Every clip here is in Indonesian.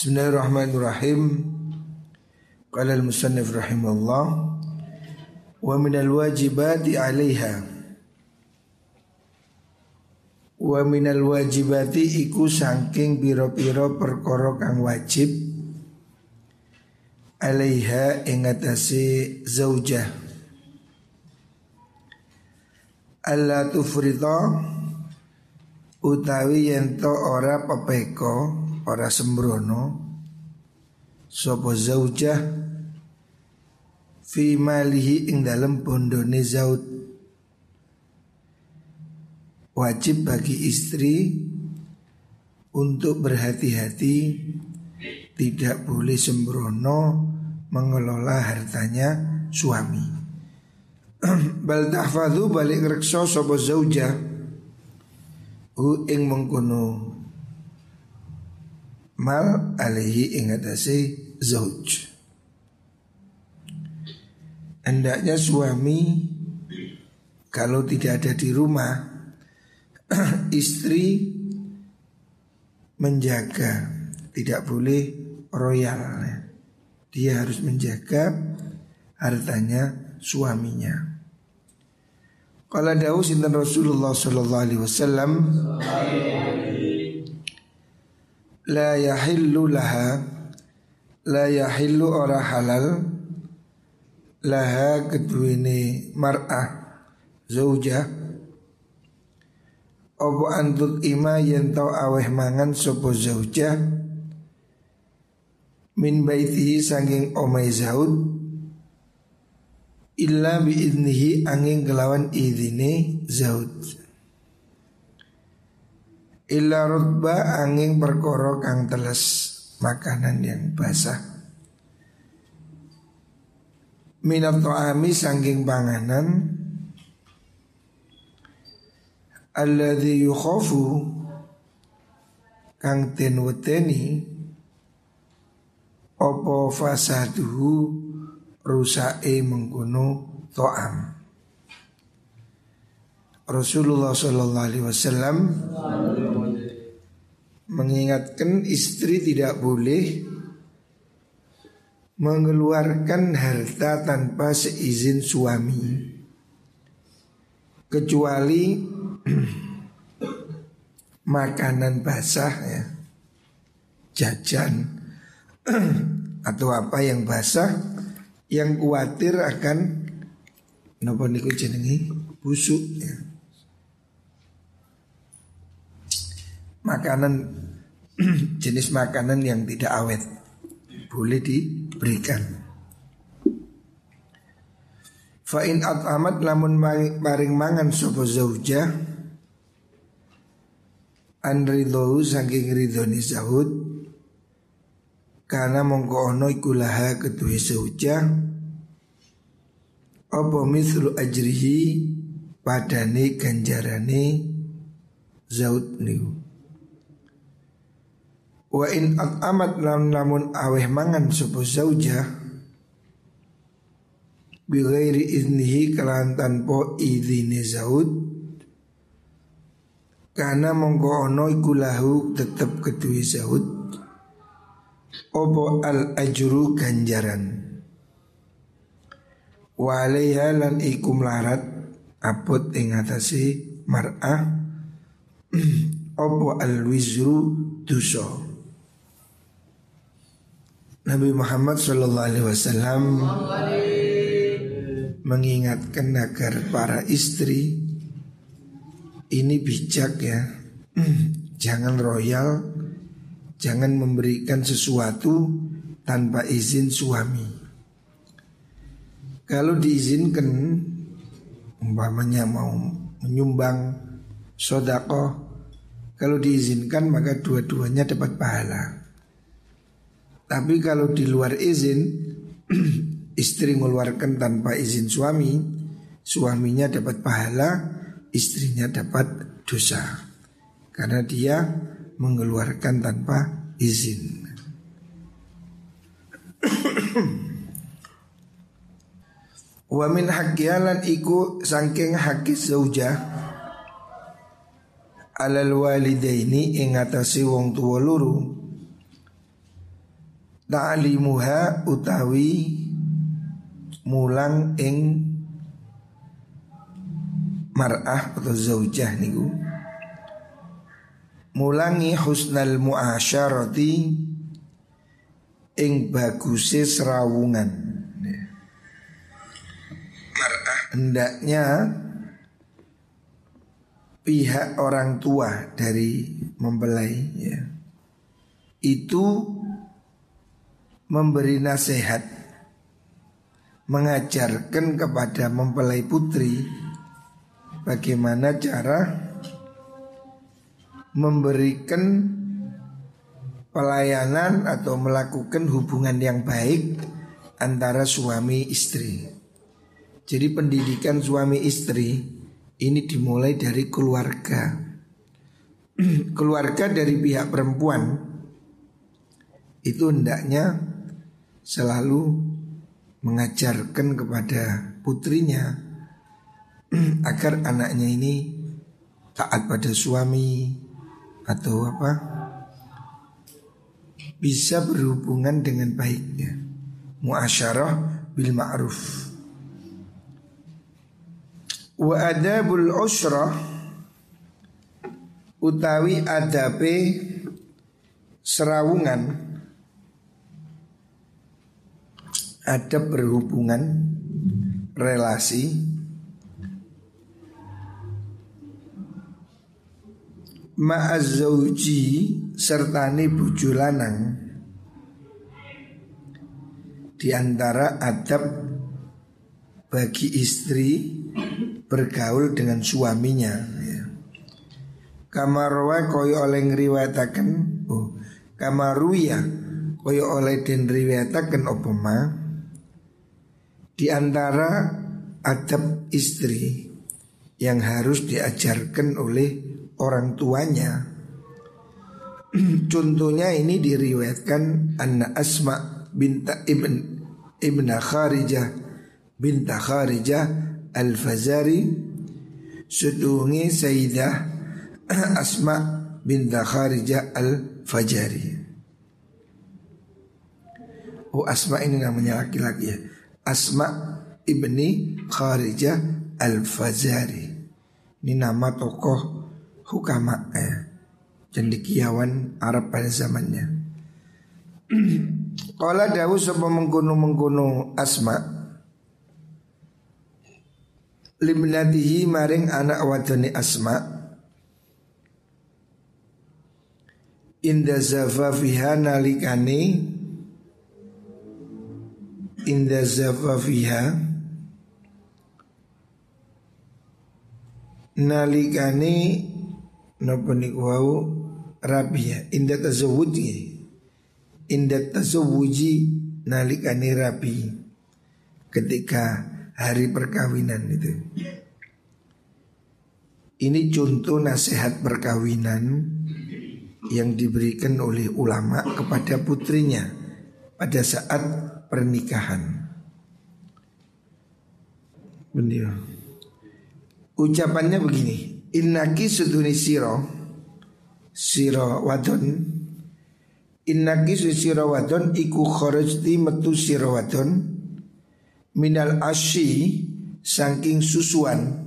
Bismillahirrahmanirrahim. Qala al-musannif rahimahullah wa min al-wajibati 'alaiha wa min al-wajibati iku saking pira-pira perkara kang wajib 'alaiha ing atase zaujah Allah tufrita utawi yento ora pepeko ora sembrono sapa zaujah fi malihi ing dalem bondone zaud. Wajib bagi istri untuk berhati-hati tidak boleh sembrono mengelola hartanya suami. Bal tahfadhu balik rekso sapa zaujah hu ing mengkono mal alaihi ing atase zauj. Hendaknya suami kalau tidak ada di rumah istri menjaga tidak boleh royal dia harus menjaga hartanya suaminya. Kalau Daud sinten Rasulullah sallallahu alaihi wasallam la yahillu laha. La yahillu ora halal. Laha keduwene mar'ah zauja opo antut ima yen tau aweh mangan sopo zauja min baitihi sanging omai zaud. Illa biidnihi angin kelawan idine zaud Illa rutba angin perkoro kang teles makanan yang basah. Minat to'ami sangking panganan. Alladhi yukhofu Kang ten weteni. Opo fasaduhu Rusae mengkuno to'am Rasulullah Sallallahu Alaihi Wasallam mengingatkan istri tidak boleh mengeluarkan harta tanpa seizin suami kecuali makanan basah ya jajan atau apa yang basah yang khawatir akan nopo niku jenengi busuk ya. Makanan jenis makanan yang tidak awet boleh diberikan. Fa'in amat lamun maring mangan sopo zauja an ridho saking ridhoni zahud karena mongko ono ikulaha kedua zauja apa mislu ajrihi padane ganjarane zaud niku Wa in amat lam namun aweh mangan sopo zauja Bighairi iznihi kelan tanpa izini zaud Karena mongko ono iku lahu tetep kedua zaud. Opo al ajru ganjaran? Wa alaiha lan iku melarat Apot ing atasi mar'ah. Opo al wizru duso Nabi Muhammad Shallallahu Alaihi Wasallam mengingatkan agar para istri ini bijak ya, jangan royal, jangan memberikan sesuatu tanpa izin suami. Kalau diizinkan, umpamanya mau menyumbang sodako, kalau diizinkan maka dua-duanya dapat pahala. Tapi kalau di luar izin Istri mengeluarkan tanpa izin suami Suaminya dapat pahala Istrinya dapat dosa. Karena dia mengeluarkan tanpa izin. Wa min haqqiyalan iku sangking haqqi zaujah alal walidaini ing atase wong tuwa loro ta'limuha utawi mulang ing mar'ah atau zaujah niku. Mulangi husnal muasyarati ing baguse serawungan. Mar'ah. Hendaknya pihak orang tua dari mempelai ya. Itu memberi nasihat mengajarkan kepada mempelai putri bagaimana cara memberikan pelayanan atau melakukan hubungan yang baik antara suami istri. Jadi pendidikan suami istri ini dimulai dari keluarga. keluarga dari pihak perempuan itu hendaknya selalu mengajarkan kepada putrinya agar anaknya ini taat pada suami atau apa bisa berhubungan dengan baiknya. Muasyarah bil ma'ruf. Wa adabul usrah utawi adabe serawungan ada berhubungan relasi ma'azzauji sertani bojo lanang di antara adab bagi istri bergaul dengan suaminya ya. Kamarwa koyo oleh ngriwayataken oh kamaruya koyo oleh den riwayataken opoma di antara adab istri yang harus diajarkan oleh orang tuanya. Contohnya ini diriwayatkan Anna Asma binta Ibn Ibn Kharijah binta Kharijah Al-Fazari. Sedungi Sayyidah Asma binta Kharijah Al-Fajari. Oh Asma ini namanya laki-laki ya Asma ibni Kharijah Al-Fazari. Ini nama tokoh hukama ya. Cendikiawan Arab pada zamannya. Kala dawu sapa mengkono-mengkono Asma? Limnatihi maring anak wadone Asma. Inda zafafiha nalikane inda zafafiha nalikane napa niku wau? Rabiya. Inda tazawuji. Inda tazawuji nalikane rabi. Ketika hari perkawinan itu. Ini contoh nasihat perkawinan yang diberikan oleh ulama kepada putrinya pada saat pernikahan. Benar. Ucapannya begini, Innaki suduni siro Siro wadon Innaki siro wadon Iku kharajti metu siro wadon Minal asyi Sangking susuan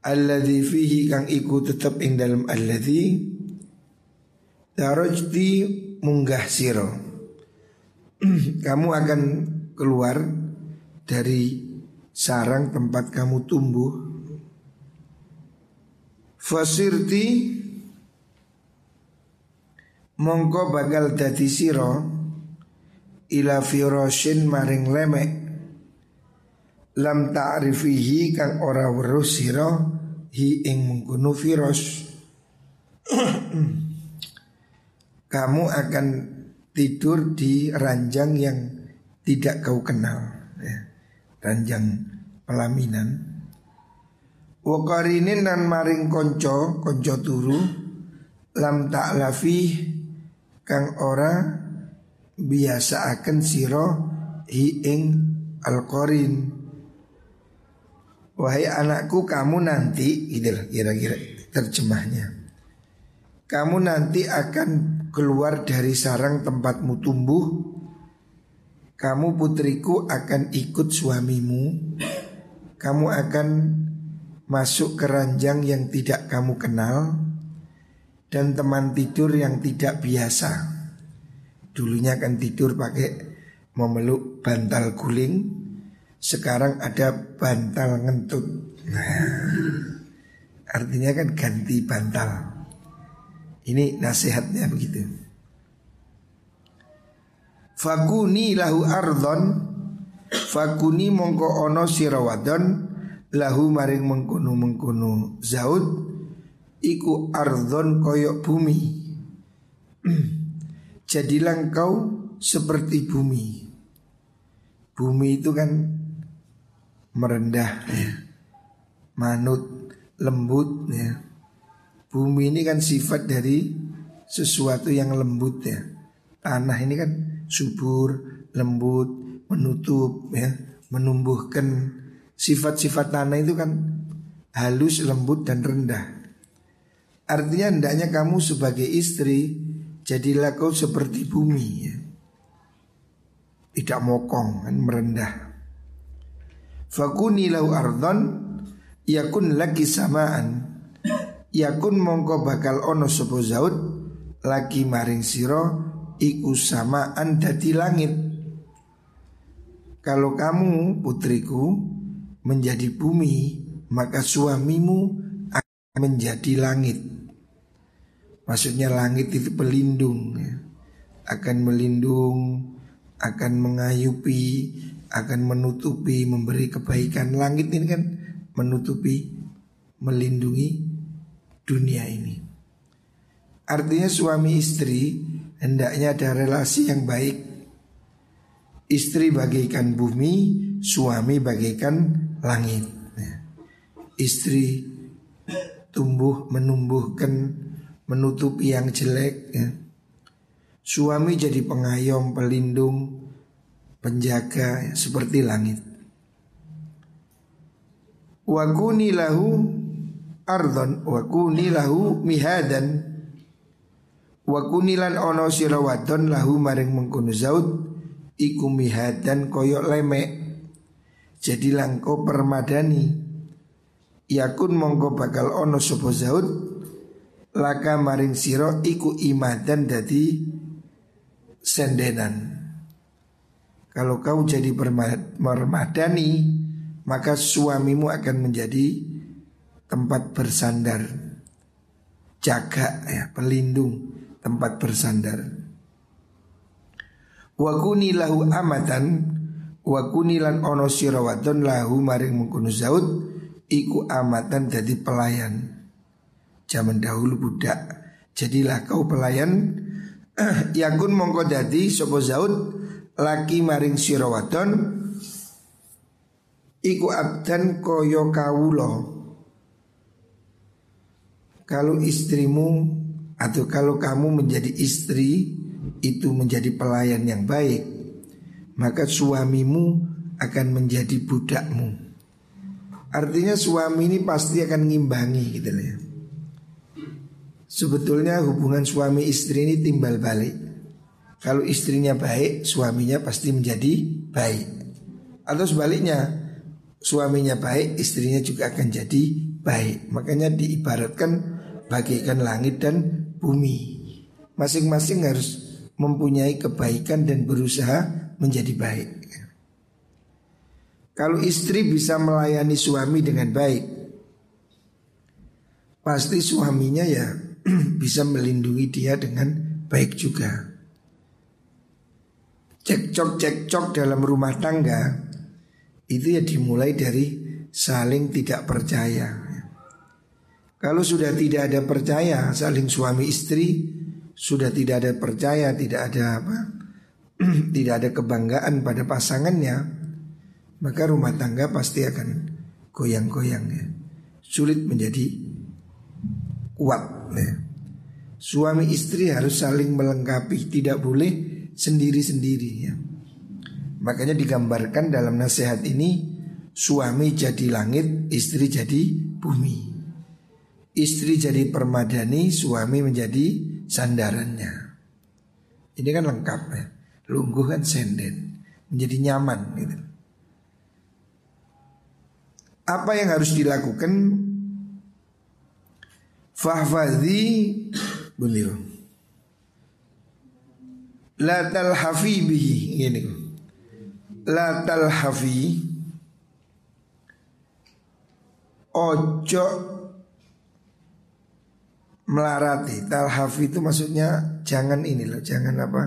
Alladhi fihi kang iku tetep ing dalam alladhi Darajti munggah siro Kamu akan keluar dari sarang tempat kamu tumbuh. Fasirti Mongko bakal dadi siro Ila firoshin maring lemek. Lam ta'rifihi kang ora weruh siro Hi ing mengkunu firos Kamu akan tidur di ranjang yang tidak kau kenal ya. Ranjang pelaminan. Wakarinin nan maring konco konco turu lam ta'lafi kang ora biasa akan siro hi ing alqarin wahai anakku kamu nanti gitu kira-kira terjemahnya. Kamu nanti akan keluar dari sarang tempatmu tumbuh Kamu putriku akan ikut suamimu Kamu akan masuk ke ranjang yang tidak kamu kenal Dan teman tidur yang tidak biasa Dulunya kan tidur pakai memeluk bantal guling Sekarang ada bantal ngentut Nah Artinya kan ganti bantal. Ini nasihatnya begitu. Fakuni lahu ardon Fakuni mongko ono sirawadon Lahu maring mengkunu mengkunu Zaud Iku ardon koyok bumi Jadilah kau seperti bumi Bumi itu kan merendah ya. Manut lembut ya. Bumi ini kan sifat dari sesuatu yang lembut ya. Tanah ini kan subur, lembut, menutup ya, menumbuhkan sifat-sifat tanah itu kan halus, lembut dan rendah. Artinya hendaknya kamu sebagai istri jadilah kau seperti bumi ya. Tidak mokong kan merendah. Fakuni lau ardon yakun lagi samaan yakun mongko bakal ono sopo zaud lagi maring siro iku samaan dadi langit. Kalau kamu putriku menjadi bumi maka suamimu akan menjadi langit. Maksudnya langit itu pelindung ya. akan melindung akan mengayupi akan menutupi memberi kebaikan. Langit ini kan menutupi, melindungi dunia ini. Artinya suami istri hendaknya ada relasi yang baik. Istri bagaikan bumi, suami bagaikan langit. Ya. Istri tumbuh menumbuhkan, menutupi yang jelek. Ya. Suami jadi pengayom, pelindung, penjaga ya, seperti langit. Wa kuni lahu ardon Wa kuni lahu mihadan. Wa kunilan ono sira wadon lahu maring mengkono zaud iku mihadan koyok lemek. Jadi langko permadani. Yakun mongko bakal ono sopo zaud laka maring siro iku imadan dadi sendenan. Kalau kau jadi permadani maka suamimu akan menjadi tempat bersandar, jaga ya, pelindung, tempat bersandar. Wa kuni lahu amatan wa kunilan ono sirawadon lahu maring mengkono zaud iku amatan jadi pelayan. Zaman dahulu budak. Jadilah kau pelayan yakun mongko dadi sapa zaud laki maring sirawadon Iku abdan koyo kawulo Kalau istrimu atau kalau kamu menjadi istri Itu menjadi pelayan yang baik Maka suamimu akan menjadi budakmu. Artinya suami ini pasti akan ngimbangi gitu ya. Sebetulnya hubungan suami istri ini timbal balik. Kalau istrinya baik, suaminya pasti menjadi baik. Atau sebaliknya, suaminya baik, istrinya juga akan jadi baik. Makanya diibaratkan bagaikan langit dan bumi. Masing-masing harus mempunyai kebaikan dan berusaha menjadi baik. Kalau istri bisa melayani suami dengan baik, pasti suaminya ya bisa melindungi dia dengan baik juga. Cekcok-cekcok dalam rumah tangga itu ya dimulai dari saling tidak percaya. Kalau sudah tidak ada percaya saling suami istri sudah tidak ada percaya, tidak ada apa? tidak ada kebanggaan pada pasangannya, maka rumah tangga pasti akan goyang-goyang ya. Sulit menjadi kuat ya. Suami istri harus saling melengkapi, tidak boleh sendiri-sendiri ya. Makanya digambarkan dalam nasihat ini Suami jadi langit, istri jadi bumi Istri jadi permadani, suami menjadi sandarannya Ini kan lengkap ya. Lungguh kan senden, menjadi nyaman gitu. Apa yang harus dilakukan? Fahfadhi beliau. La talhafi bihi ini. La talhafi ojo melarati. Talhafi itu maksudnya jangan ini loh, jangan apa?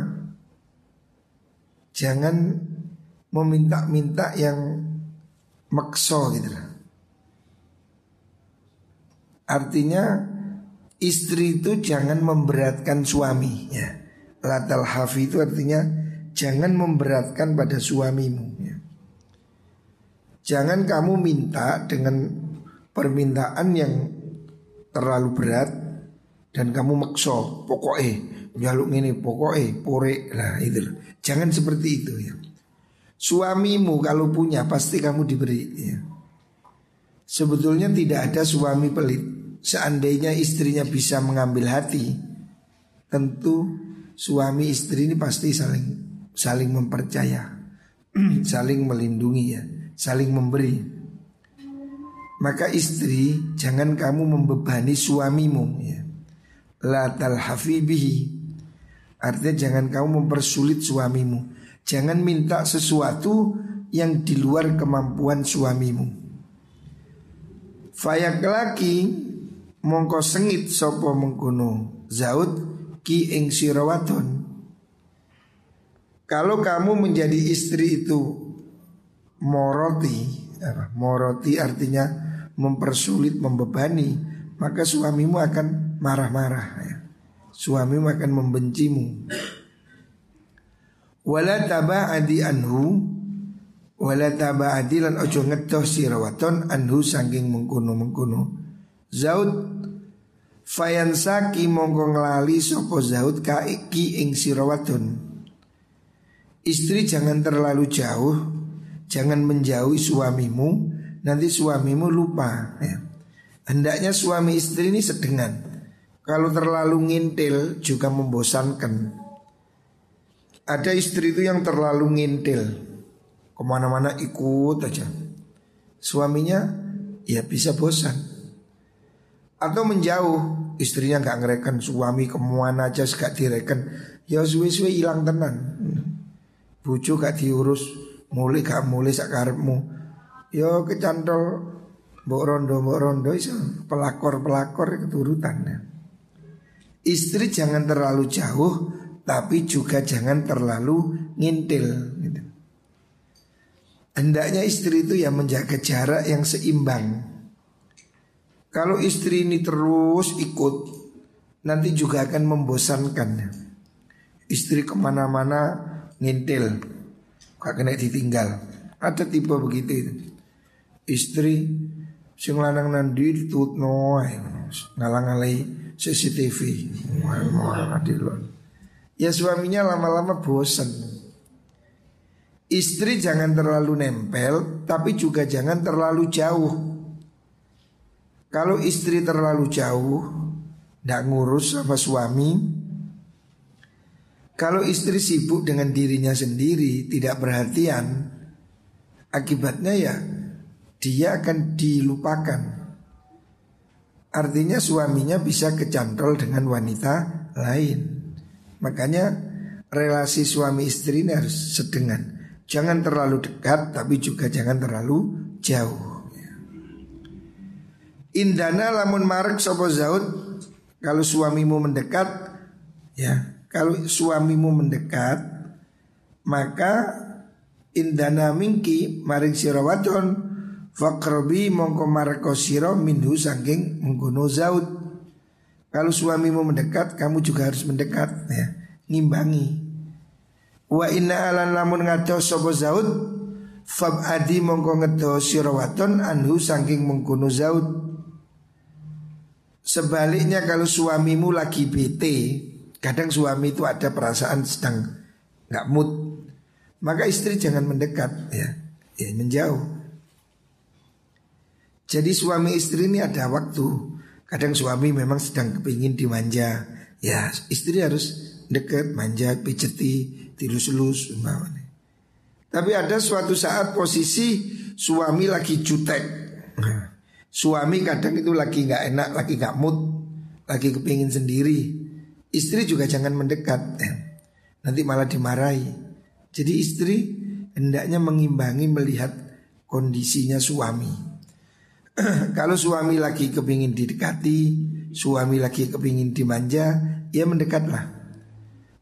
Jangan meminta-minta yang makso gitu loh. Artinya istri itu jangan memberatkan suami ya. Latal hafi itu artinya jangan memberatkan pada suamimu ya. Jangan kamu minta dengan permintaan yang terlalu berat dan kamu makso pokoknya jaluk ini pokoknya pore lah itu. Jangan seperti itu ya. Suamimu kalau punya pasti kamu diberi ya. Sebetulnya tidak ada suami pelit. Seandainya istrinya bisa mengambil hati, tentu suami istri ini pasti saling saling mempercaya, saling melindungi ya, saling memberi. Maka istri jangan kamu membebani suamimu ya. La talhafi Artinya jangan kamu mempersulit suamimu. Jangan minta sesuatu yang di luar kemampuan suamimu. Fayak laki mongko sengit sopo mengkuno zaud ki ing sirawaton Kalau kamu menjadi istri itu moroti Moroti artinya mempersulit, membebani, maka suamimu akan marah-marah ya. Suamimu akan membencimu. Wala adi anhu wala adi lan ojo ngetoh sirawaton anhu sangking mengkuno-mengkuno. Zaud fayansaki mongko nglali sapa zaud kaiki ing sirawaton. Istri jangan terlalu jauh, jangan menjauhi suamimu nanti suamimu lupa ya. Hendaknya suami istri ini sedengan Kalau terlalu ngintil juga membosankan. Ada istri itu yang terlalu ngintil. Ke mana-mana ikut aja. Suaminya ya bisa bosan. Atau menjauh Istrinya nggak ngereken suami ke mana aja gak direken. Ya suwe-suwe hilang tenan. Bucu gak diurus Mulai gak mulai sakarepmu Yo kecantol mbok rondo mbok rondo pelakor-pelakor keturutan ya. Istri jangan terlalu jauh tapi juga jangan terlalu ngintil gitu. Hendaknya istri itu ya menjaga jarak yang seimbang. Kalau istri ini terus ikut nanti juga akan membosankan. Istri ke mana-mana ngintil, gak kena ditinggal. Ada tipe begitu itu istri sing lanang nandi ditutno ngalang-alai CCTV. Ya suaminya lama-lama bosan. Istri jangan terlalu nempel, tapi juga jangan terlalu jauh. Kalau istri terlalu jauh, tidak ngurus sama suami. Kalau istri sibuk dengan dirinya sendiri, tidak perhatian, akibatnya ya dia akan dilupakan. Artinya suaminya bisa kecantol dengan wanita lain. Makanya relasi suami istri ini harus sedengan. Jangan terlalu dekat tapi juga jangan terlalu jauh. Indana lamun marek sopo zaud kalau suamimu mendekat ya kalau suamimu mendekat maka indana mingki maring sirawaton Fakrobi mongko marko siro minhu sangking mengguno zaud. Kalau suamimu mendekat, kamu juga harus mendekat ya, ngimbangi. Wa inna alan lamun ngaco sobo zaud, fab adi mongko ngedo sirawaton anhu sangking mengguno zaud. Sebaliknya kalau suamimu lagi bete, kadang suami itu ada perasaan sedang nggak mood, maka istri jangan mendekat ya, ya menjauh. Jadi suami istri ini ada waktu. Kadang suami memang sedang kepingin dimanja. Ya istri harus deket, manjat, pijeti, tilus-lus umpamanya. Tapi ada suatu saat posisi suami lagi jutek. Suami kadang itu lagi nggak enak, lagi nggak mood, lagi kepingin sendiri. Istri juga jangan mendekat, nanti malah dimarahi. Jadi istri hendaknya mengimbangi melihat kondisinya suami. Kalau suami lagi kepingin didekati, suami lagi kepingin dimanja, ya mendekatlah.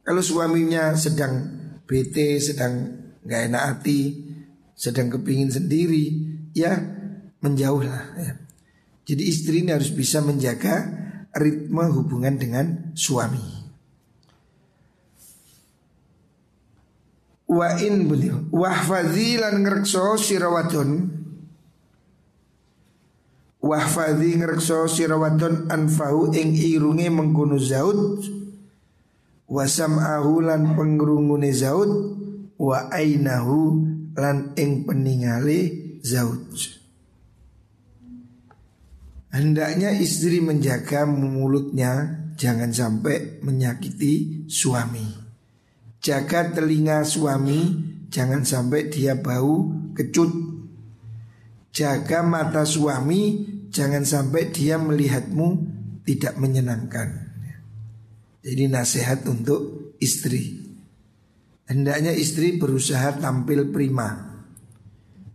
Kalau suaminya sedang bete, sedang nggak enak hati, sedang kepingin sendiri, ya menjauhlah. Ya. Jadi istri ini harus bisa menjaga ritme hubungan dengan suami. Wa in beliau wahfadzi lan ngrekso sirawadon wahfadzi ngrekso sirawadon anfahu ing irunge mengkono zaud wasam ahulan pengrungune zaud wa ainahu lan ing peningale zauj. Hendaknya istri menjaga mulutnya jangan sampai menyakiti suami. Jaga telinga suami jangan sampai dia bau kecut. Jaga mata suami jangan sampai dia melihatmu tidak menyenangkan. Jadi nasihat untuk istri. Hendaknya istri berusaha tampil prima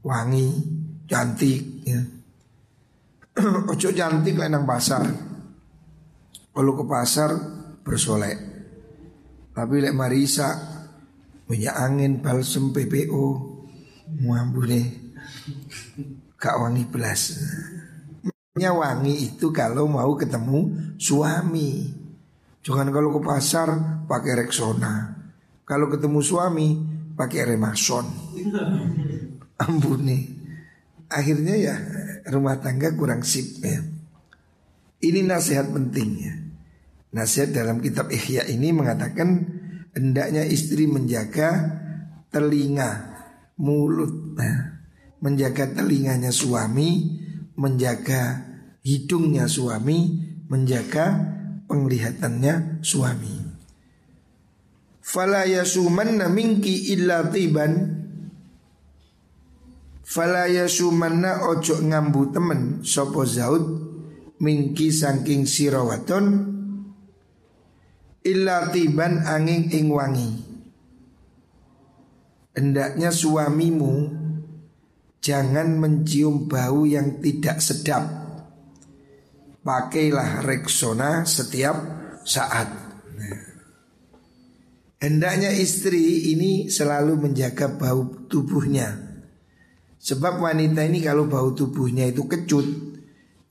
Wangi, cantik ya. Ojo cantik lah nang pasar Kalau ke pasar bersolek Tapi lek Marisa Minyak angin balsem PPO nih Wangi belas Makanya wangi itu kalau mau ketemu suami Jangan kalau ke pasar pakai Rexona kalau ketemu suami pakai remason. Ampuni. Akhirnya ya rumah tangga kurang sip ya. Ini nasihat penting ya. Nasihat dalam kitab Ihya ini mengatakan hendaknya istri menjaga telinga, mulut, nah, menjaga telinganya suami, menjaga hidungnya suami, menjaga penglihatannya suami. Fala yasumanna minki illa tiban. Fala yasumanna ojo ngambu temen Sopo zaud Minki saking sirawaton Illa tiban angin ing wangi. Hendaknya suamimu Jangan mencium bau yang tidak sedap. Pakailah Rexona setiap saat. Hendaknya istri ini selalu menjaga bau tubuhnya. Sebab wanita ini kalau bau tubuhnya itu kecut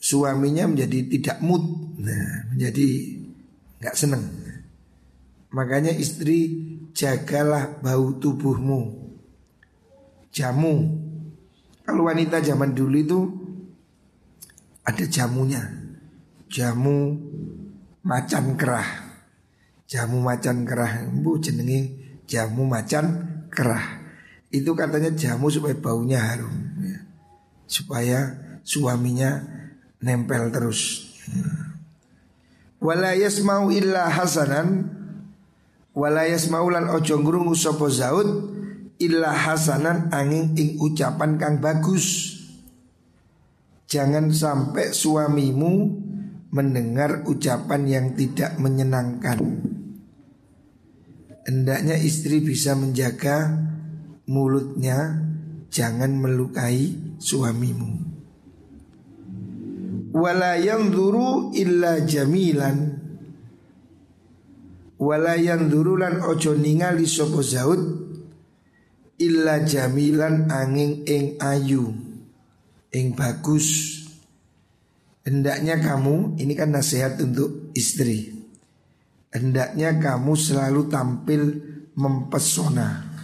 Suaminya menjadi tidak mood. Nah, Menjadi nggak seneng. Makanya istri jagalah bau tubuhmu. Jamu Kalau wanita zaman dulu itu Ada jamunya. Jamu macan kerah. Jamu macan kerah. Bu jenenge jamu macan kerah. Itu katanya jamu supaya baunya harum ya. supaya suaminya nempel terus. Walayas mau illa hasanan. Walayas maulan ojo ngrungu sapa zaud illa hasanan angin ing ucapan kang bagus. Jangan sampai suamimu mendengar ucapan yang tidak menyenangkan. Hendaknya istri bisa menjaga mulutnya Jangan melukai suamimu. Wala duru illa jamilan. Wala duru lan ojo ningali sopo zaud Illa jamilan angin ing ayu. Ing bagus. Hendaknya kamu, ini kan nasihat untuk istri. Hendaknya kamu selalu tampil mempesona.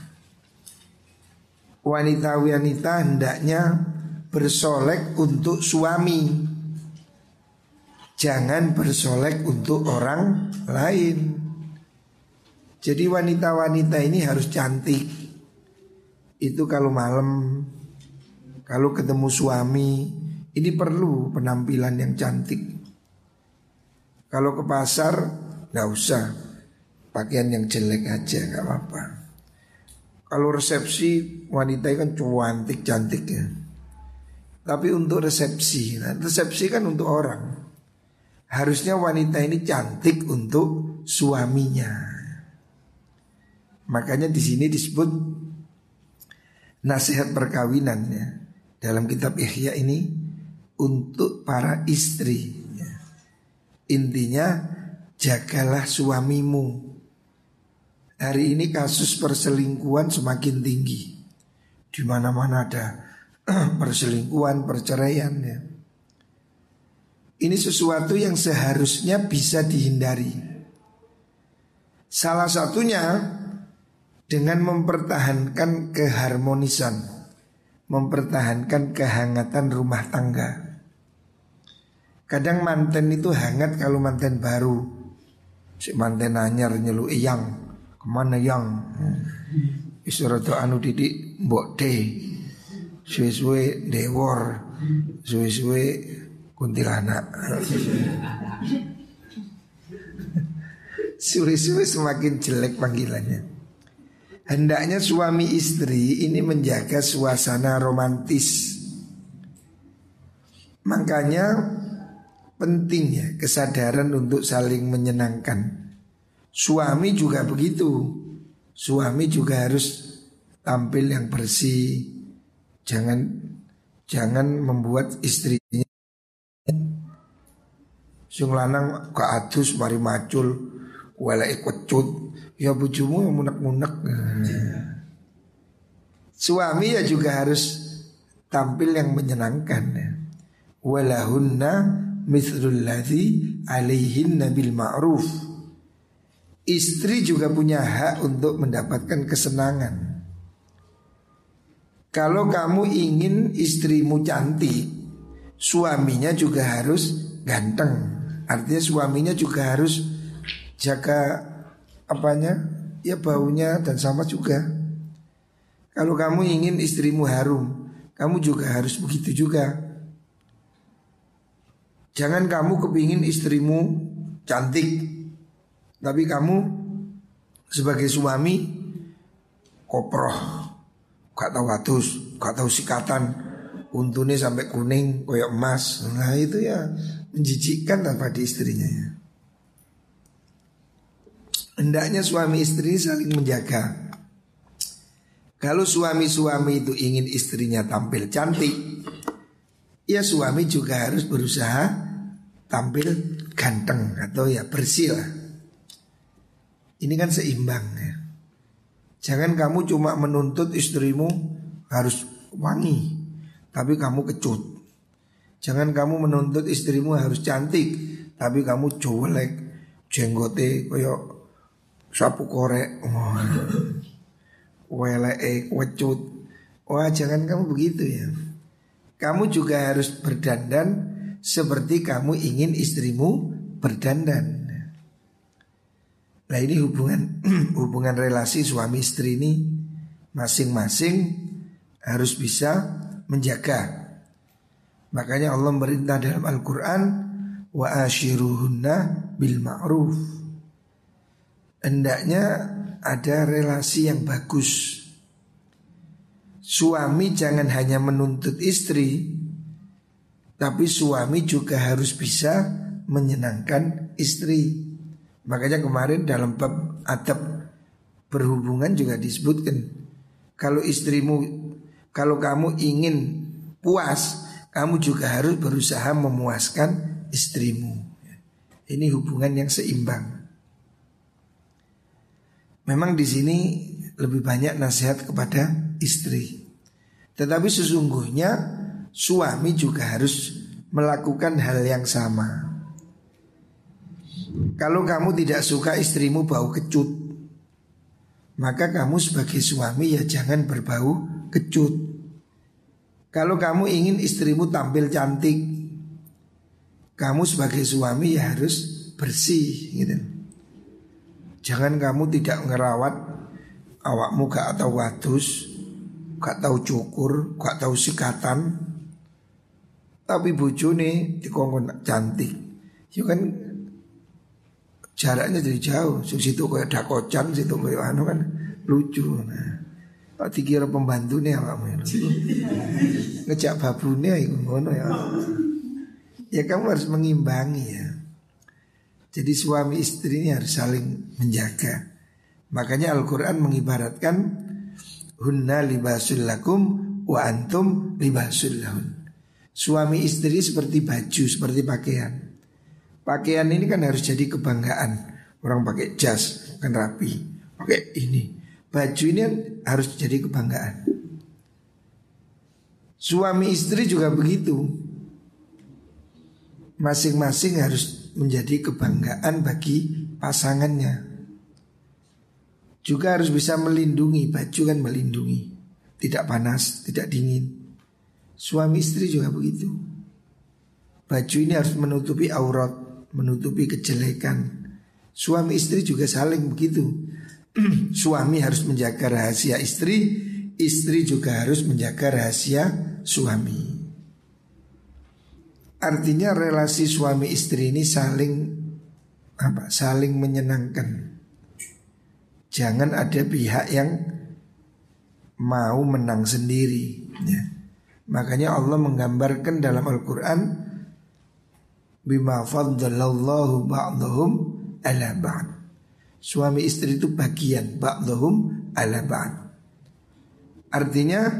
Wanita-wanita hendaknya bersolek untuk suami. Jangan bersolek untuk orang lain. Jadi wanita-wanita ini harus cantik Itu kalau malam Kalau ketemu suami Ini perlu penampilan yang cantik Kalau ke pasar Nggak usah pakaian yang jelek aja nggak apa-apa. Kalau resepsi wanita kan cantik cantik ya. Tapi untuk resepsi, nah resepsi kan untuk orang. Harusnya wanita ini cantik untuk suaminya. Makanya di sini disebut nasihat perkawinan ya. Dalam kitab Ihya ini untuk para istri. Ya. Intinya jagalah suamimu Hari ini kasus perselingkuhan semakin tinggi. Di mana-mana ada perselingkuhan, perceraian ya. Ini sesuatu yang seharusnya bisa dihindari. Salah satunya dengan mempertahankan keharmonisan, mempertahankan kehangatan rumah tangga. Kadang manten itu hangat kalau manten baru. Si manten anyar nyelu iyang ke mana yang Isoroto anu didik mbok de suwe-suwe dewor suwe-suwe kuntilanak suwe-suwe semakin jelek panggilannya Hendaknya suami istri ini menjaga suasana romantis Makanya pentingnya kesadaran untuk saling menyenangkan Suami juga begitu. Suami juga harus tampil yang bersih. Jangan jangan membuat istrinya sing lanang ke adus mari macul wala cut ya bujumu yang munek-munek. Suami ya juga harus tampil yang menyenangkan ya. Walahunna mithlul ladzi alaihinna bil ma'ruf Istri juga punya hak untuk mendapatkan kesenangan. Kalau kamu ingin istrimu cantik, suaminya juga harus ganteng. Artinya suaminya juga harus jaga apanya? Ya baunya dan sama juga. Kalau kamu ingin istrimu harum, kamu juga harus begitu juga. Jangan kamu kepingin istrimu cantik, tapi kamu sebagai suami koproh, gak tahu atus, gak tahu sikatan, untune sampai kuning koyok emas. Nah itu ya menjijikkan tanpa di istrinya ya. Hendaknya suami istri saling menjaga. Kalau suami-suami itu ingin istrinya tampil cantik, ya suami juga harus berusaha tampil ganteng atau ya bersih lah. Ini kan seimbang ya. Jangan kamu cuma menuntut istrimu harus wangi, tapi kamu kecut. Jangan kamu menuntut istrimu harus cantik, tapi kamu colek, jenggote koyo sapu korek. Oh. Wele wecut. Wah, jangan kamu begitu ya. Kamu juga harus berdandan seperti kamu ingin istrimu berdandan. Nah ini hubungan hubungan relasi suami istri ini masing-masing harus bisa menjaga. Makanya Allah merintah dalam Al-Quran wa ashiruhunna bil ma'ruf. Hendaknya ada relasi yang bagus. Suami jangan hanya menuntut istri, tapi suami juga harus bisa menyenangkan istri. Makanya kemarin dalam bab adab berhubungan juga disebutkan kalau istrimu kalau kamu ingin puas, kamu juga harus berusaha memuaskan istrimu. Ini hubungan yang seimbang. Memang di sini lebih banyak nasihat kepada istri. Tetapi sesungguhnya suami juga harus melakukan hal yang sama. Kalau kamu tidak suka istrimu bau kecut Maka kamu sebagai suami ya jangan berbau kecut Kalau kamu ingin istrimu tampil cantik Kamu sebagai suami ya harus bersih gitu Jangan kamu tidak ngerawat awakmu gak atau wadus Gak tahu cukur, gak tahu sikatan Tapi nih dikongkon cantik Ya kan jaraknya jadi jauh. Situ kayak dakocan, situ kayak anu kan lucu. Nah, Pak dikira pembantunya apa Ngejak babunya itu ngono ya. Ya kamu harus mengimbangi ya. Jadi suami istri ini harus saling menjaga. Makanya Al-Quran mengibaratkan Hunna libasul lakum wa antum libasul lahun. Suami istri seperti baju, seperti pakaian. Pakaian ini kan harus jadi kebanggaan. Orang pakai jas, kan rapi. Pakai ini. Baju ini harus jadi kebanggaan. Suami istri juga begitu. Masing-masing harus menjadi kebanggaan bagi pasangannya. Juga harus bisa melindungi, baju kan melindungi. Tidak panas, tidak dingin. Suami istri juga begitu. Baju ini harus menutupi aurat, menutupi kejelekan. Suami istri juga saling begitu. suami harus menjaga rahasia istri, istri juga harus menjaga rahasia suami. Artinya relasi suami istri ini saling apa? Saling menyenangkan. Jangan ada pihak yang mau menang sendiri. Ya. Makanya Allah menggambarkan dalam Al-Quran bima faddalallahu ba'dahum ala ba'd. Suami istri itu bagian ba'dhum ala ba'd. Artinya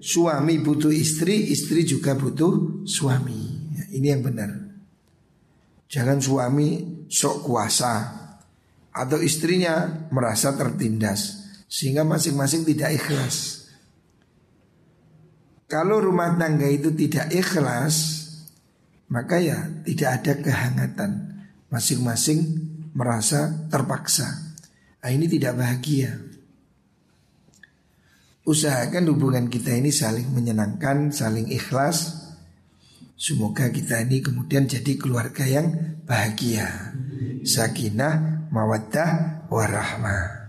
suami butuh istri, istri juga butuh suami. Ini yang benar. Jangan suami sok kuasa atau istrinya merasa tertindas sehingga masing-masing tidak ikhlas. Kalau rumah tangga itu tidak ikhlas, maka ya tidak ada kehangatan. Masing-masing merasa terpaksa. Nah, ini tidak bahagia. Usahakan hubungan kita ini saling menyenangkan, saling ikhlas. Semoga kita ini kemudian jadi keluarga yang bahagia. Sakinah, mawaddah, warahmah.